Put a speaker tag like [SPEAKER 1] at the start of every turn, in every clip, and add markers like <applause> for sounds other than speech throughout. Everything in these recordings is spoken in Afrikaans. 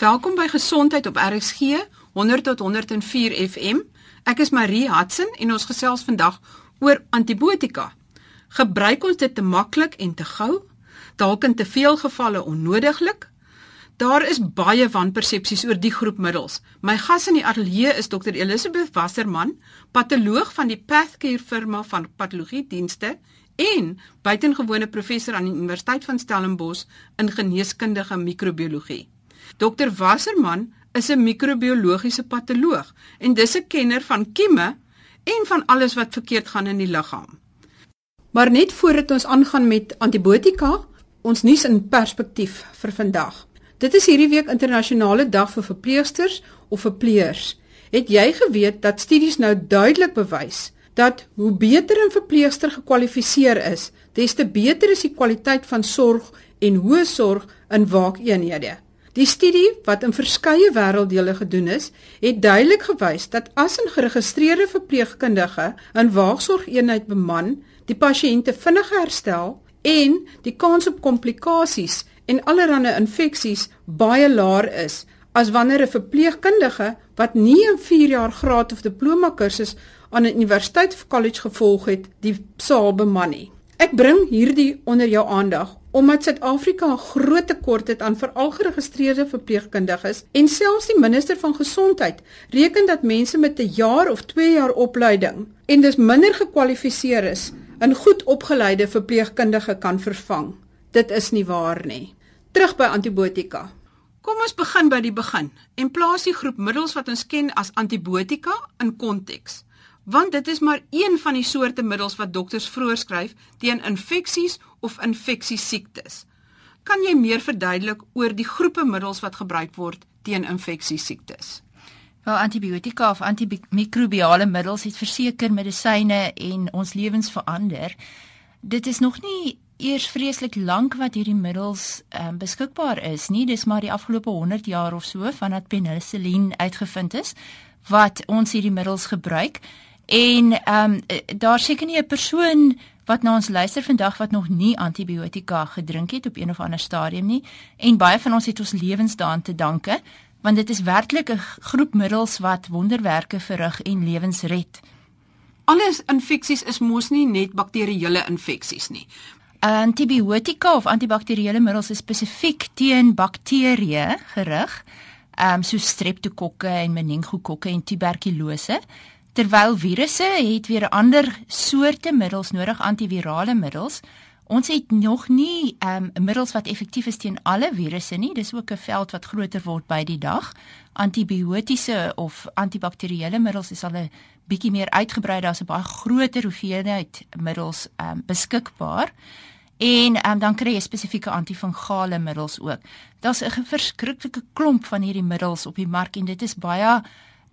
[SPEAKER 1] Welkom by Gesondheid op RSG 100 tot 104 FM. Ek is Marie Hudson en ons gesels vandag oor antibiotika. Gebruik ons dit te maklik en te gou? Dalk in te veel gevalle onnodiglik? Daar is baie wanpersepsies oor die groep middels. My gas in die ateljee is Dr Elizabeth Wasserman, patoloog van die Pathcare firma van patologie dienste en buitengewone professor aan die Universiteit van Stellenbosch in geneeskundige microbiologie. Dr Wasserman is 'n microbiologiese patoloog en dis 'n kenner van kieme en van alles wat verkeerd gaan in die liggaam. Maar net voordat ons aangaan met antibiotika, ons nuus in perspektief vir vandag. Dit is hierdie week internasionale dag vir verpleegsters of verpleegers. Het jy geweet dat studies nou duidelik bewys dat hoe beter 'n verpleegster gekwalifiseer is, des te beter is die kwaliteit van sorg en hoë sorg in waakeenhede. Die studie wat in verskeie wêrelddele gedoen is, het duidelik gewys dat as 'n geregistreerde verpleegkundige 'n waaksorgeenheid beman, die pasiënte vinniger herstel en die kans op komplikasies en allerlei infeksies baie laer is as wanneer 'n verpleegkundige wat nie 'n 4 jaar graad of diploma kursus aan 'n universiteit of college gevolg het, die saal beman nie. Ek bring hierdie onder jou aandag omdat Suid-Afrika 'n groot tekort het aan veral geregistreerde verpleegkundiges en selfs die minister van gesondheid reken dat mense met 'n jaar of 2 jaar opleiding en dus minder gekwalifiseer is, 'n goed opgeleide verpleegkundige kan vervang. Dit is nie waar nie. Terug by antibiotika. Kom ons begin by die begin en plaas die groep middels wat ons ken as antibiotika in konteks want dit is maar een van die soorte middels wat dokters voorskryf teen infeksies of infeksiesiektes. Kan jy meer verduidelik oor die groepe middels wat gebruik word teen infeksiesiektes?
[SPEAKER 2] Wel antibiotika of antimikrobiale middels het verseker medisyne en ons lewens verander. Dit is nog nie eers vreeslik lank wat hierdie middels um, beskikbaar is nie. Dis maar die afgelope 100 jaar of so vandat penicillin uitgevind is wat ons hierdie middels gebruik. En ehm um, daar seker nie 'n persoon wat na ons luister vandag wat nog nie antibiotika gedrink het op een of ander stadium nie en baie van ons het ons lewens daaraan te danke want dit is werklik 'n groep middels wat wonderwerke verrig en lewens red.
[SPEAKER 1] Alles infeksies is mos nie net bakterieële infeksies nie.
[SPEAKER 2] Antibiotika of antibakterieële middels is spesifiek teen bakterieë gerig, ehm um, soos streptokokke en meningokokke en tuberkulose terwyl virusse het weer ander soorte middels nodig antivirale middels ons het nog nie um, middels wat effektief is teen alle virusse nie. Dis ook 'n veld wat groter word by die dag. Antibiotiese of antibakterieële middels is al 'n bietjie meer uitgebrei daar's 'n baie groter hoeveelheid middels um, beskikbaar. En um, dan kry jy spesifieke antifungale middels ook. Daar's 'n verskriklike klomp van hierdie middels op die mark en dit is baie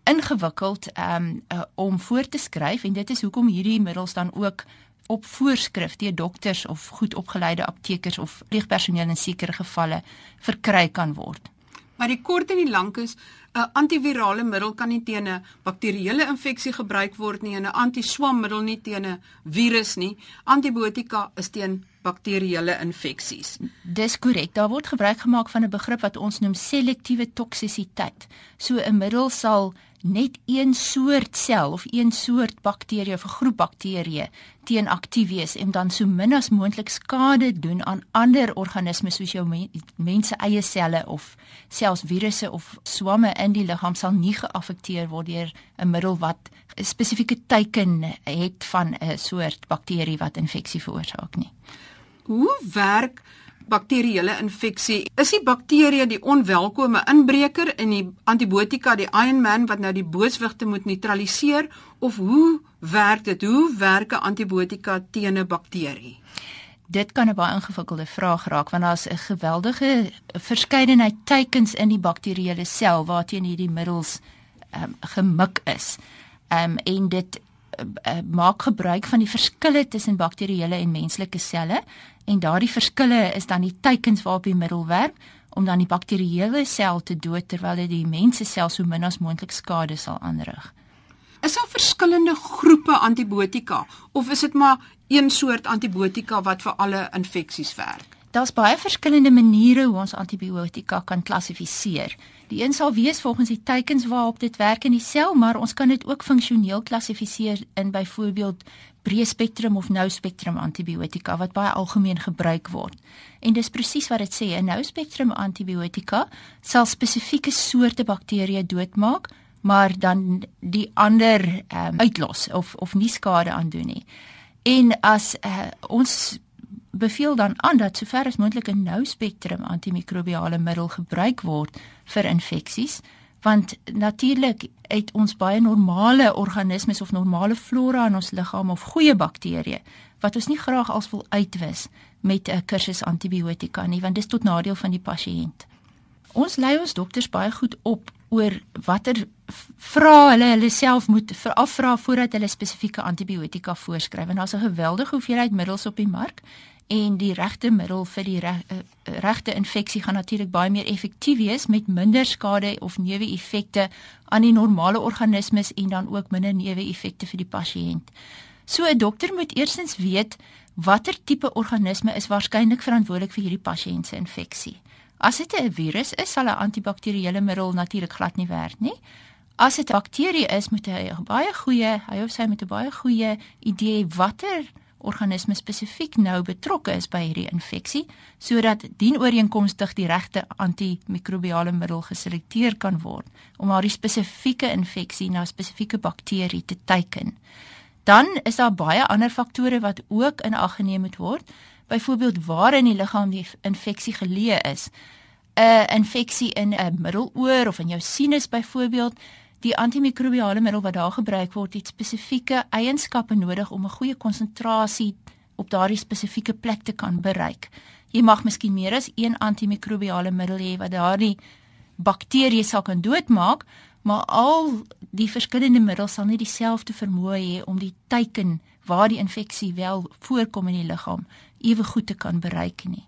[SPEAKER 2] ingewikkeld um, uh, om voor te skryf en dit is hoekom hierdie middels dan ook op voorskrif deur dokters of goed opgeleide aptekers of pleegpersoneel in sekere gevalle verkry kan word.
[SPEAKER 1] Maar die kort en die lank is 'n antivirale middel kan nie teen 'n bakterieële infeksie gebruik word nie en 'n antiswammiddel nie teen 'n virus nie. Antibiotika is teen bakterieële infeksies.
[SPEAKER 2] Dis korrek. Daar word gebruik gemaak van 'n begrip wat ons noem selektiewe toksisiteit. So 'n middel sal net een soort sel of een soort bakterie of 'n groep bakterieë teen aktief wees en dan so min as moontlik skade doen aan ander organismes soos jou men, mense eie selle of selfs virusse of swamme in die liggaam sal nie geaffekteer word deur 'n middel wat 'n spesifieke teiken het van 'n soort bakterie wat infeksie veroorsaak nie.
[SPEAKER 1] Hoe werk bakterieële infeksie. Is die bakterie die onwelkome inbreker in die antibiotika die Iron Man wat nou die booswigte moet neutraliseer of hoe werk dit? Hoe werk 'n antibiotika teen 'n bakterie?
[SPEAKER 2] Dit kan 'n baie ingewikkelde vraag raak want daar's 'n geweldige verskeidenheid teikens in die bakterieële sel waarteen hierdie middels um, gemik is. Ehm um, en dit uh, maak gebruik van die verskille tussen bakterieële en menslike selle en daardie verskille is dan die teikens waarop die middel werk om dan die bakterieële sel te dood terwyl dit die mense sel so min as moontlik skade sal aanrig.
[SPEAKER 1] Is daar verskillende groepe antibiotika of is dit maar een soort antibiotika wat vir alle infeksies werk?
[SPEAKER 2] daar's baie verskillende maniere hoe ons antibiotika kan klassifiseer. Die een sal wees volgens die teikens waarop dit werk in die sel, maar ons kan dit ook funksioneel klassifiseer in byvoorbeeld breë spektrum of nou spektrum antibiotika wat baie algemeen gebruik word. En dis presies wat dit sê, 'n nou spektrum antibiotika sal spesifieke soorte bakterieë doodmaak, maar dan die ander um, uitlos of of nie skade aan doen nie. En as uh, ons beveel dan aan dat sover as moontlik 'n nou spektrum antimikrobiale middel gebruik word vir infeksies want natuurlik het ons baie normale organismes of normale flora in ons liggaam of goeie bakterieë wat ons nie graag als wil uitwis met 'n kursus antibiotika nie want dis tot nadeel van die pasiënt. Ons lei ons dokters baie goed op oor watter vra hulle hulle self moet afvra voordat hulle spesifieke antibiotika voorskryf en daar's 'n geweldige hoeveelheid middels op die mark en die regte middel vir die eh, regte infeksie gaan natuurlik baie meer effektief wees met minder skade of neeweffekte aan die normale organismes en dan ook minder neeweffekte vir die pasiënt. So 'n dokter moet eersins weet watter tipe organisme is waarskynlik verantwoordelik vir hierdie pasiënt se infeksie. As dit 'n virus is, sal 'n antibakterieële middel natuurlik glad nie werk nie. As dit 'n bakterie is, moet hy baie goeie, hy of sy moet 'n baie goeie idee watter organisme spesifiek nou betrokke is by hierdie infeksie sodat dienooreenkomstig die regte antimikrobiale middel geselekteer kan word om haar spesifieke infeksie na spesifieke bakterie te teiken. Dan is daar baie ander faktore wat ook in ag geneem moet word, byvoorbeeld waar in die liggaam die infeksie geleë is. 'n Infeksie in 'n middeloor of in jou sinus byvoorbeeld Die antimikrobiale middel wat daar gebruik word, het spesifieke eienskappe nodig om 'n goeie konsentrasie op daardie spesifieke plek te kan bereik. Jy mag miskien meer as een antimikrobiale middel hê wat daardie bakterieë sal kan doodmaak, maar al die verskillende middels sal nie dieselfde vermoë hê om die teiken waar die infeksie wel voorkom in die liggaam ewe goed te kan bereik nie.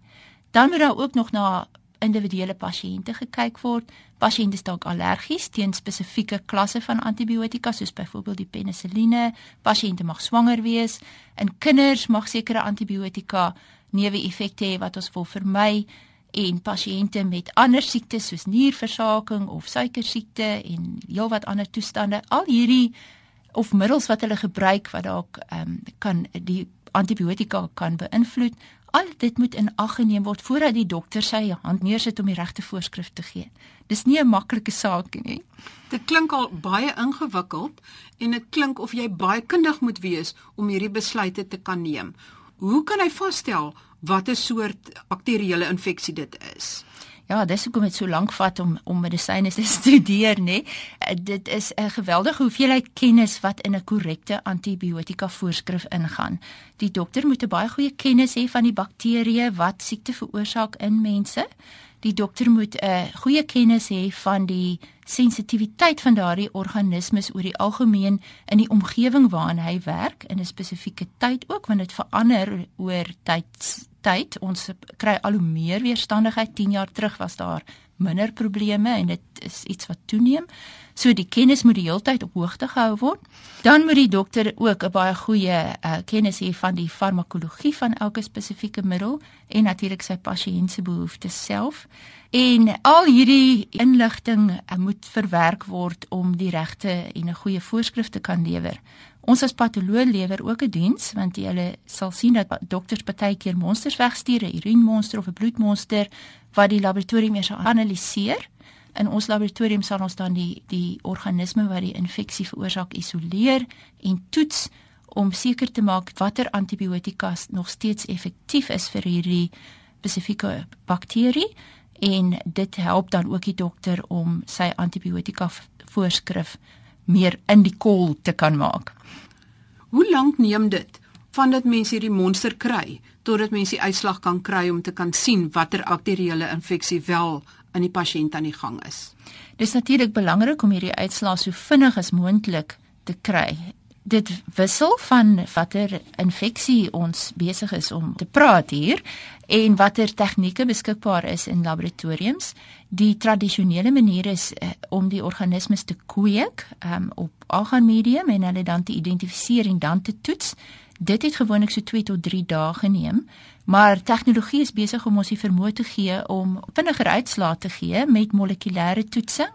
[SPEAKER 2] Dan moet daar ook nog na individuele pasiënte gekyk word. Pasiënte is dalk allergies teen spesifieke klasse van antibiotika soos byvoorbeeld die penicilline. Pasiënte mag swanger wees. In kinders mag sekere antibiotika neeweffekte hê wat ons wil vermy en pasiënte met ander siektes soos nierversaking of suikersiekte en heelwat ander toestande. Al hierdie of middels wat hulle gebruik wat dalk ehm um, kan die antibiotika kan beïnvloed Al dit moet in ag geneem word voordat die dokter sy hand neersit om die regte voorskrif te gee. Dis nie 'n maklike saak nie.
[SPEAKER 1] Dit klink al baie ingewikkeld en dit klink of jy baie kundig moet wees om hierdie besluite te kan neem. Hoe kan hy vasstel watter soort bakterieële infeksie dit is?
[SPEAKER 2] Ja, dis hoekom dit so lank vat om om medisyne te <laughs> studeer, nê? Eh, dit is 'n geweldige hoeveelheid kennis wat in 'n korrekte antibiotika voorskrif ingaan. Die dokter moet 'n baie goeie kennis hê van die bakterieë wat siekte veroorsaak in mense. Die dokter moet 'n goeie kennis hê van die sensitiwiteit van daardie organismes oor die algemeen in die omgewing waarin hy werk in 'n spesifieke tyd ook want dit verander oor tyd tyd. Ons kry al hoe meer weerstandigheid. 10 jaar terug was daar minder probleme en dit is iets wat toeneem. So die kennis moet die heeltyd op hoogte gehou word. Dan moet die dokter ook 'n baie goeie uh, kennis hê van die farmakologie van elke spesifieke middel en natuurlik sy pasiënt se behoeftes self. En al hierdie inligting uh, moet verwerk word om die regte en 'n goeie voorskrif te kan lewer Ons as patoloog lewer ook 'n diens want jy hulle sal sien dat dokters baie keer monsters wegstuur, 'n urinemonster of 'n bloedmonster wat die laboratorium eers analiseer. In ons laboratorium sal ons dan die die organisme wat die infeksie veroorsaak isoleer en toets om seker te maak watter antibiotika nog steeds effektief is vir hierdie spesifieke bakterie en dit help dan ook die dokter om sy antibiotika voorskrif meer in die kol te kan maak.
[SPEAKER 1] Hoe lank neem dit vandat mense hierdie monster kry totdat mense die uitslag kan kry om te kan sien watter bakterieële infeksie wel in die pasiënt aan die gang is?
[SPEAKER 2] Dis natuurlik belangrik om hierdie uitslae so vinnig as moontlik te kry. Dit wissel van watter infeksie ons besig is om te praat hier en watter tegnieke beskikbaar is in laboratoriums. Die tradisionele manier is uh, om die organismes te kweek um, op agar medium en hulle dan te identifiseer en dan te toets. Dit het gewoonlik so 2 tot 3 dae geneem, maar tegnologie is besig om ons die vermoë te gee om vinniger uitslae te gee met molekulêre toetsing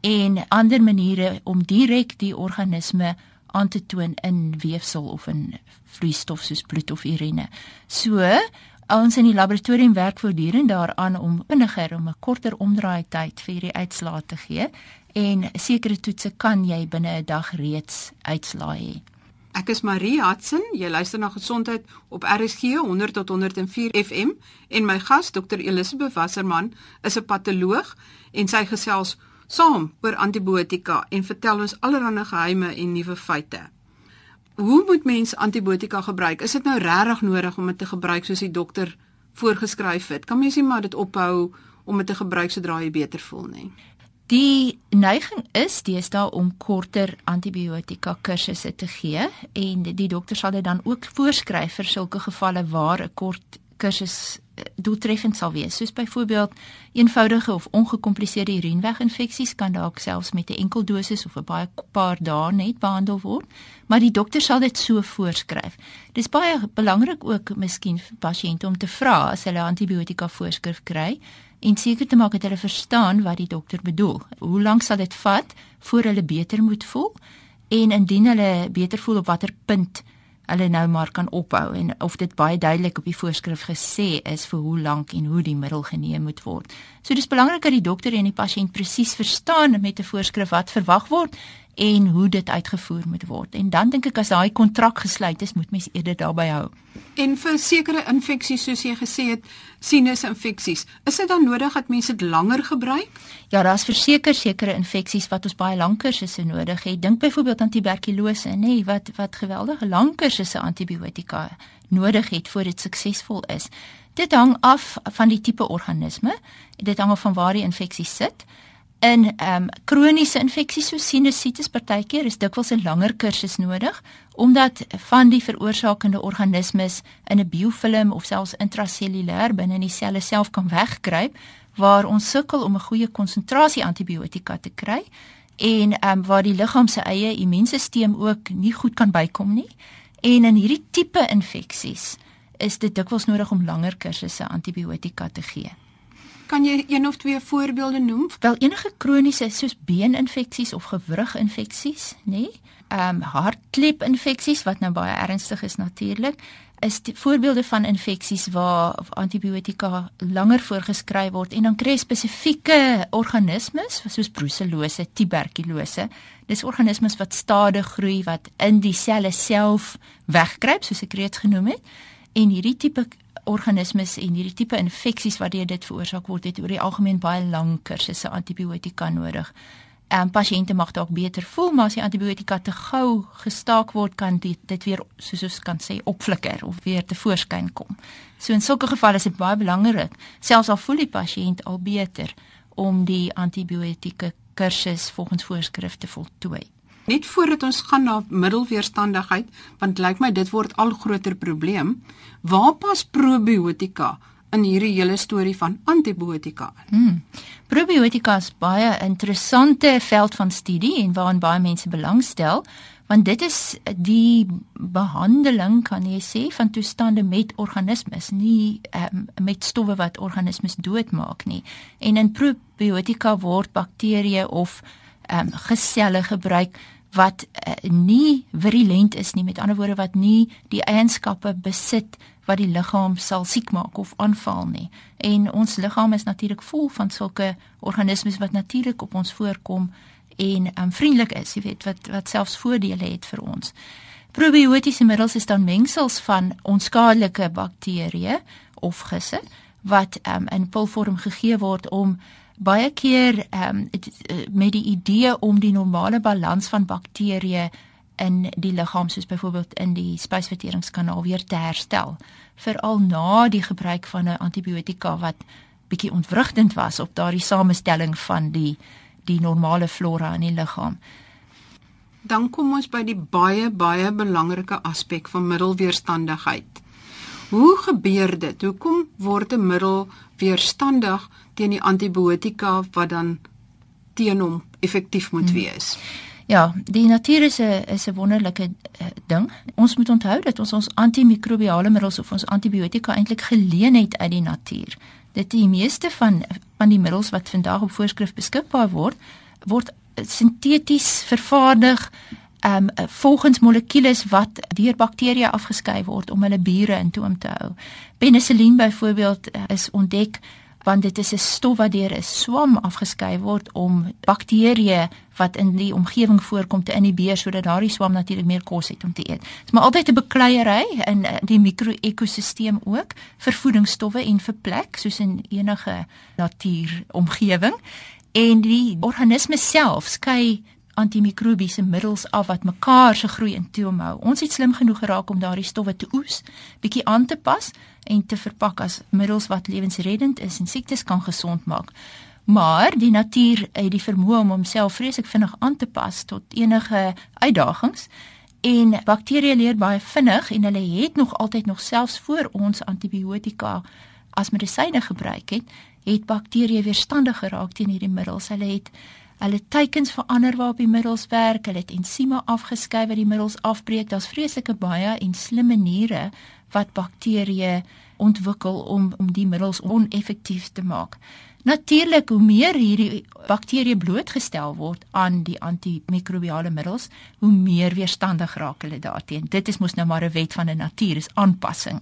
[SPEAKER 2] en ander maniere om direk die organisme aan te toon in weefsel of in vloeistof soos bloed of urine. So ons in die laboratorium werk voortdurend daaraan om vinniger om 'n korter omdraai tyd vir die uitslae te gee en sekere toetse kan jy binne 'n dag reeds uitslaai.
[SPEAKER 1] Ek is Marie Hudson. Jy luister na Gesondheid op RSG 100 tot 104 FM en my gas Dr Elisabeth Wasserman is 'n patoloog en sy gesels saam oor antibiotika en vertel ons allerlei geheime en nuwe feite. Hoe moet mens antibiotika gebruik? Is dit nou regtig nodig om dit te gebruik soos die dokter voorgeskryf het? Kan mens nie maar dit ophou om dit te gebruik sodra jy beter voel nie?
[SPEAKER 2] Die neiging is deesdae om korter antibiotika kursusse te gee en die dokter sal dit dan ook voorskryf vir sulke gevalle waar 'n kort kursus doeltreffend sal wees. Soos byvoorbeeld eenvoudige of ongekompliseerde urineweginfeksies kan dalk selfs met 'n enkel dosis of 'n baie paar dae net behandel word, maar die dokter sal dit so voorskryf. Dis baie belangrik ook miskien vir pasiënte om te vra as hulle antibiotika voorskrif kry en seker te maak dat hulle verstaan wat die dokter bedoel. Hoe lank sal dit vat voor hulle beter moet voel? En indien hulle beter voel op watter punt hulle nou maar kan ophou en of dit baie duidelik op die voorskrif gesê is vir hoe lank en hoe die middel geneem moet word. So dis belangrik dat die dokter en die pasiënt presies verstaan met 'n voorskrif wat verwag word en hoe dit uitgevoer moet word. En dan dink ek as daai kontrak gesluit is, moet mens eerder daarby hou.
[SPEAKER 1] En vir sekere infeksies soos jy gesê het, sinusinfeksies, is dit dan nodig dat mense dit langer gebruik?
[SPEAKER 2] Ja, daar's verseker sekere infeksies wat ons baie lank kursusse nodig het. Dink byvoorbeeld aan tuberkulose, nê, nee, wat wat geweldige lank kursusse antibiotika nodig het voordat dit suksesvol is. Dit hang af van die tipe organisme. Dit hang af van waar die infeksie sit in ehm um, kroniese infeksies soos sinusitis partykeer is dikwels 'n langer kursus nodig omdat van die veroorsakende organismes in 'n biofilm of selfs intrasellulêr binne in die selle self kan wegkruip waar ons sukkel om 'n goeie konsentrasie antibiotika te kry en ehm um, waar die liggaam se eie immuunstelsel ook nie goed kan bykom nie en in hierdie tipe infeksies is dit dikwels nodig om langer kursusse antibiotika te gee.
[SPEAKER 1] Kan jy een of twee voorbeelde noem?
[SPEAKER 2] Wel enige kroniese soos beeninfeksies of gewriginfeksies, nê? Nee? Ehm um, hartklepinfeksies wat nou baie ernstig is natuurlik, is die voorbeelde van infeksies waar antibiotika langer voorgeskryf word en dan kry spesifieke organismes soos brucellose, tuberkulose. Dis organismes wat stadig groei wat in die selle self wegkruip soos ek reeds genoem het. En hierdie tipe organismes en hierdie tipe infeksies wat dit veroorsaak word, het oor die algemeen baie lang kursusse antibiotika nodig. En ehm, pasiënte mag dalk beter voel, maar as die antibiotika te gou gestaak word, kan dit dit weer soos ons kan sê opflikker of weer te voorskyn kom. So in sulke gevalle is dit baie belangrik, selfs al voel die pasiënt al beter, om die antibiotika kursus volgens voorskrifte voltooi.
[SPEAKER 1] Net voordat ons gaan na middelweerstandigheid, want lyk my dit word al groter probleem, waar pas probiotika in hierdie hele storie van antibiotika?
[SPEAKER 2] Hmm. Probiotika is baie interessante veld van studie en waaraan baie mense belangstel, want dit is die behandeling kan jy sê van toestande met organismes, nie um, met stowwe wat organismes doodmaak nie. En in probiotika word bakterieë of um, geselle gebruik wat uh, nie virulent is nie. Met ander woorde wat nie die eienskappe besit wat die liggaam sal siek maak of aanval nie. En ons liggaam is natuurlik vol van sulke organismes wat natuurlik op ons voorkom en um, vriendelik is jy weet wat wat selfs voordele het vir ons. Probiotiese middels is dan mengsels van onskadelike bakterieë of gisse wat um, in pilvorm gegee word om baie keer ehm um, met die idee om die normale balans van bakterieë in die liggaam soos byvoorbeeld in die spysverteringskanaal weer te herstel veral na die gebruik van 'n antibiotika wat bietjie ontwrigtend was op daardie samestelling van die die normale flora in die liggaam.
[SPEAKER 1] dan kom ons by die baie baie belangrike aspek van middelweerstandigheid. Hoe gebeur dit? Hoekom word 'n middel weerstandig teen die antibiotika wat dan teen hom effektief moet hmm. wees?
[SPEAKER 2] Ja, die natuur is 'n is 'n wonderlike uh, ding. Ons moet onthou dat ons ons antimikrobiale middels of ons antibiotika eintlik geleen het uit die natuur. Dit die meeste van van die middels wat vandag op voorskrif beskikbaar word, word sinteties vervaardig um volgens molekules wat deur bakterieë afgeskei word om hulle bure in toom te hou. Penicillin byvoorbeeld eh, is ontdek want dit is 'n stof wat deur 'n swam afgeskei word om bakterieë wat in die omgewing voorkom te inhibeer sodat daardie swam natuurlik meer kos het om te eet. Dit is maar altyd 'n bekleierery in eh, die mikro-ekosisteem ook vir voedingsstowwe en vir plek soos in enige natuuromgewing en die organisme self skei antimikrobiese middels af wat mekaar se groei in toom hou. Ons het slim genoeg geraak om daardie stowwe te oes, bietjie aan te pas en te verpak as middels wat lewensreddend is en siektes kan gesond maak. Maar die natuur het die vermoë om homself vreeslik vinnig aan te pas tot enige uitdagings en bakterieë leer baie vinnig en hulle het nog altyd nog selfs voor ons antibiotika as medisyne gebruik het, het bakterieë weerstandig geraak teen hierdie middels. Hulle het hulle teikens verander waarop die middels werk. Hulle het ensieme afgeskei wat die middels afbreek. Daar's vreeslike baie en slim maniere wat bakterieë ontwikkel om om die middels oneffektief te maak. Natuurlik, hoe meer hierdie bakterieë blootgestel word aan die antimikrobiale middels, hoe meer weerstandig raak hulle daarteenoor. Dit is mos nou maar 'n wet van die natuur, is aanpassing.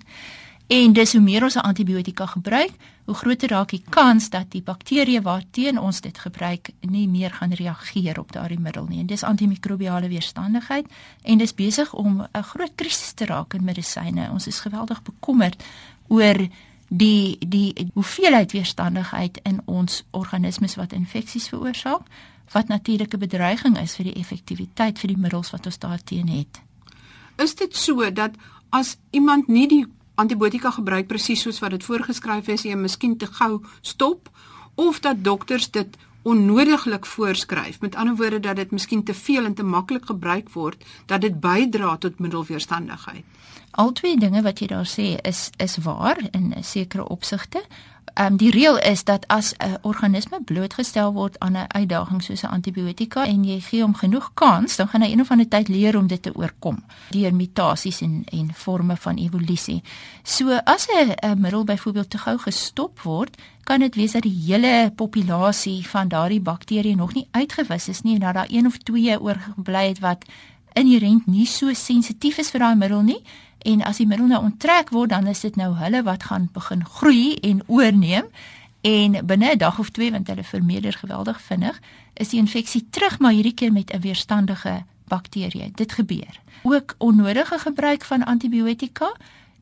[SPEAKER 2] En dis hoe meer ons 'n antibiotika gebruik, hoe groter raak die kans dat die bakterieë waarteen ons dit gebruik nie meer gaan reageer op daardie middel nie. En dis antimikrobiale weerstandigheid en dis besig om 'n groot krisis te raak in medisyne. Ons is geweldig bekommerd oor die die hoeveelheid weerstandigheid in ons organismes wat infeksies veroorsaak wat natuurlik 'n bedreiging is vir die effektiwiteit vir die middels wat ons daarteen het.
[SPEAKER 1] Is dit so dat as iemand nie die antibiotika gebruik presies soos wat dit voorgeskryf is, jy miskien te gou stop of dat dokters dit onnodiglik voorskryf. Met ander woorde dat dit miskien te veel en te maklik gebruik word dat dit bydra tot middelweerstandigheid.
[SPEAKER 2] Al twee dinge wat jy daar sê is is waar in sekere opsigte ehm um, die reël is dat as 'n organisme blootgestel word aan 'n uitdaging soos 'n antibiotika en jy gee hom genoeg kans, dan gaan hy een of ander tyd leer om dit te oorkom deur mutasies en en forme van evolusie. So as 'n middel byvoorbeeld te gou gestop word, kan dit wees dat die hele populasie van daardie bakterieë nog nie uitgewis is nie en dat daar een of twee oorgebly het wat inherënt nie so sensitief is vir daai middel nie. En as die middel nou onttrek word dan is dit nou hulle wat gaan begin groei en oorneem. En binne 'n dag of twee want hulle vermeerder geweldig vinnig is die infeksie terug maar hierdie keer met 'n weerstandige bakterie. Dit gebeur. Ook onnodige gebruik van antibiotika.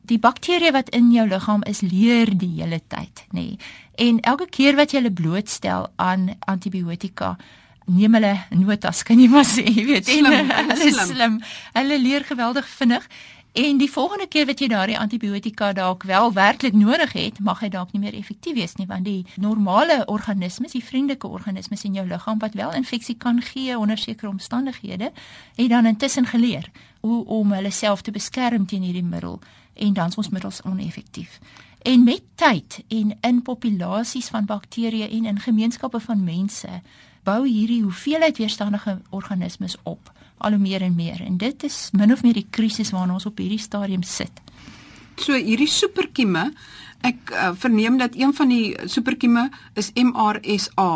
[SPEAKER 2] Die bakterie wat in jou liggaam is leer die hele tyd nê. Nee. en elke keer wat jy hulle blootstel aan antibiotika neem hulle notas kan jy maar sê jy weet
[SPEAKER 1] slim, en, hulle is slim.
[SPEAKER 2] slim hulle leer geweldig vinnig En die volgende keer wat jy daardie antibiotika dalk wel werklik nodig het, mag hy dalk nie meer effektief wees nie want die normale organismes, die vriendelike organismes in jou liggaam wat wel infeksie kan gee onder sekere omstandighede, het dan intussen geleer hoe om hulle self te beskerm teen hierdie middel en dan is ons middels oneffektief. En met tyd en in populasies van bakterieë en in gemeenskappe van mense bou hierdie hoeveelheid weerstandige organismes op al hoe meer en meer en dit is min of meer die krisis waarna ons op hierdie stadium sit.
[SPEAKER 1] So hierdie superkieme, ek uh, verneem dat een van die superkieme is MRSA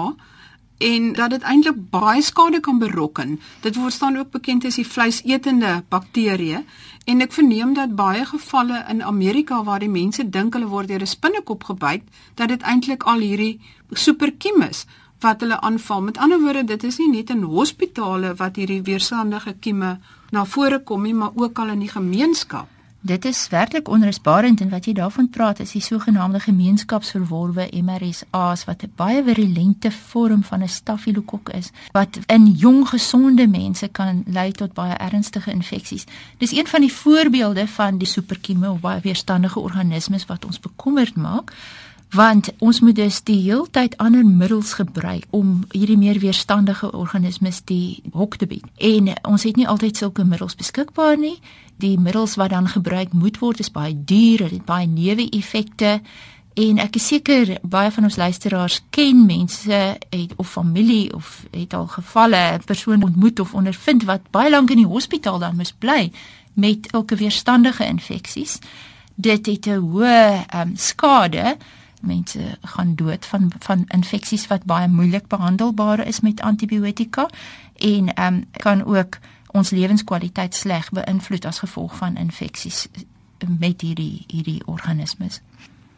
[SPEAKER 1] en dat dit eintlik baie skade kan berokken. Dit word staan ook bekend as die vleisetende bakterieë en ek verneem dat baie gevalle in Amerika waar die mense dink hulle word deur 'n spinnekop gebyt, dat dit eintlik al hierdie superkieme is wat hulle aanval. Met ander woorde, dit is nie net in hospitale wat hierdie weerstandige kieme na vore kom nie, maar ook al in die gemeenskap.
[SPEAKER 2] Dit is werklik onrusbarend en wat jy daarvan praat is die sogenaamde gemeenskapsverworwe MRSA's wat 'n baie virulente vorm van 'n stafilokok is wat in jong gesonde mense kan lei tot baie ernstige infeksies. Dis een van die voorbeelde van die superkieme of baie weerstandige organismes wat ons bekommerd maak want ons moet dus die heeltyd ander middels gebruik om hierdie meer weerstandige organismes die hok te bied. En ons het nie altyd sulke middels beskikbaar nie. Die middels wat dan gebruik moet word is baie duur, het baie neeweffekte en ek is seker baie van ons luisteraars ken mense het of familie of het al gevalle 'n persoon ontmoet of ondervind wat baie lank in die hospitaal dan moes bly met elke weerstandige infeksies. Dit het 'n hoë um, skade mense gaan dood van van infeksies wat baie moeilik behandelbaar is met antibiotika en ehm um, kan ook ons lewenskwaliteit sleg beïnvloed as gevolg van infeksies met hierdie hierdie organismes.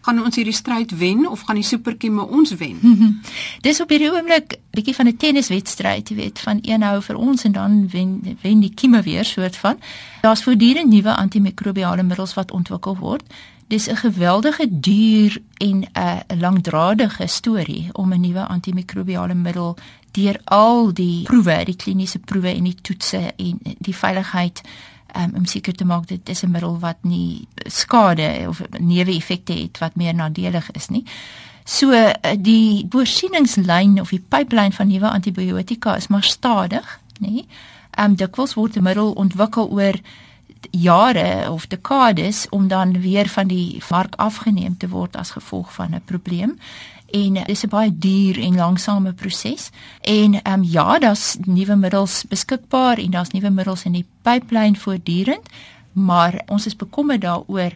[SPEAKER 1] Gaan ons hierdie stryd wen of gaan die superkieme ons wen? <laughs>
[SPEAKER 2] Dis op hierdie oomblik bietjie van 'n tenniswedstryd, jy weet, van een hou vir ons en dan wen wen die kieme weer soort van. Daar's voortdurend nuwe antimikrobiale middels wat ontwikkel word dis 'n geweldige duur en 'n langdradige storie om 'n nuwe antimikrobiale middel deur al die proewe, die kliniese proewe en die toetse en die veiligheid um, om seker te maak dit is 'n middel wat nie skade of neeweffekte het wat meer nadelig is nie. So eh, die voorsieningslyn of die pipeline van nuwe antibiotika is maar stadig, nê? Ehm um, dikwels word 'n middel ontwikkel oor jare of dekades om dan weer van die mark afgeneem te word as gevolg van 'n probleem. En dis 'n baie duur en langsame proses. En ehm um, ja, daar's nuwe middels beskikbaar en daar's nuwe middels in die pipeline voortdurend, maar ons is bekommerd daaroor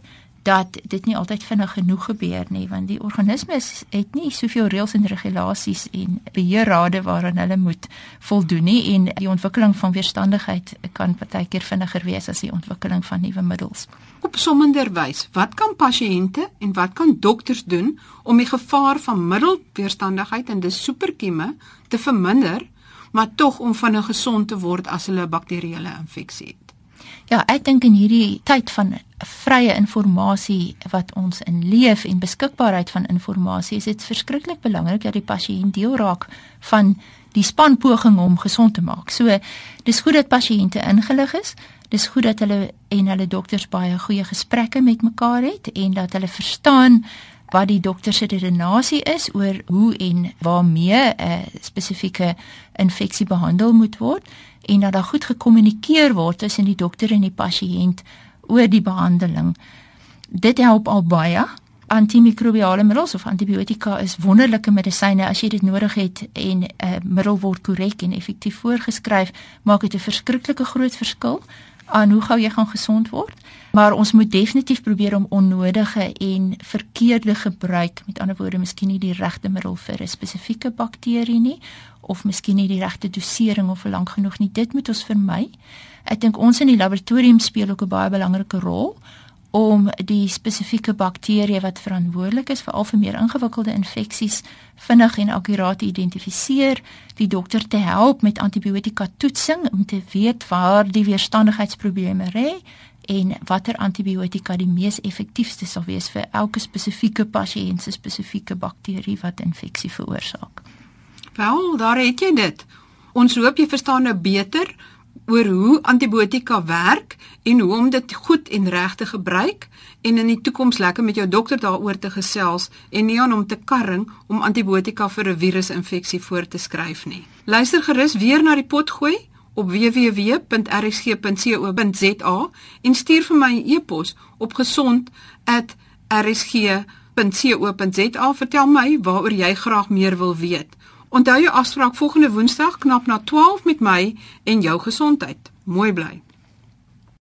[SPEAKER 2] dat dit nie altyd vinnig genoeg gebeur nie want die organismes het nie soveel reëls en regulasies en beheerrade waaraan hulle moet voldoen nie en die ontwikkeling van weerstandigheid kan partykeer vinniger wees as die ontwikkeling van nuwe middels.
[SPEAKER 1] Op sommenderwys, wat kan pasiënte en wat kan dokters doen om die gevaar van middelweerstandigheid en dis superkieme te verminder maar tog om vinnig gesond te word as hulle 'n bakterieële infeksie het?
[SPEAKER 2] Ja, ek dink in hierdie tyd van vrye inligting wat ons in leef en beskikbaarheid van inligting is dit verskriklik belangrik dat die pasiënt deel raak van die spanpoging om gesond te maak. So dis goed dat pasiënte ingelig is. Dis goed dat hulle en hulle dokters baie goeie gesprekke met mekaar het en dat hulle verstaan wat die dokter se redenasie is oor hoe en waarmee 'n spesifieke infeksie behandel moet word en dat daar goed gekommunikeer word tussen die dokter en die pasiënt oor die behandeling. Dit help al baie. Antimikrobiale middels of antibiotika is wonderlike medisyne as jy dit nodig het en 'n uh, middel word korrek en effektief voorgeskryf, maak dit 'n verskriklike groot verskil aan hoe gou jy gaan gesond word. Maar ons moet definitief probeer om onnodige en verkeerde gebruik, met ander woorde, miskien nie die regte middel vir 'n spesifieke bakterie nie of miskien nie die regte dosering of vir lank genoeg nie. Dit moet ons vermy. Ek dink ons in die laboratorium speel ook 'n baie belangrike rol om die spesifieke bakterieë wat verantwoordelik is vir al vir meer ingewikkelde infeksies vinnig en akkuraat te identifiseer, die dokter te help met antibiotika toetsing om te weet waar die weerstandigheidsprobleme lê en watter antibiotika die mees effektiefste sal wees vir elke spesifieke pasiënt se spesifieke bakterie wat infeksie veroorsaak.
[SPEAKER 1] Wel, daar het jy dit. Ons hoop jy verstaan nou beter oor hoe antibiotika werk en hoe om dit goed en reg te gebruik en in die toekoms lekker met jou dokter daaroor te gesels en nie aan hom te karring om antibiotika vir 'n virusinfeksie voor te skryf nie. Luister gerus weer na die potgooi op www.rsg.co.za en stuur vir my 'n e-pos op gesond@rsg.co.za vertel my waaroor jy graag meer wil weet. Onthou jou afspraak volgende Woensdag knap na 12 met my en jou gesondheid. Mooi bly.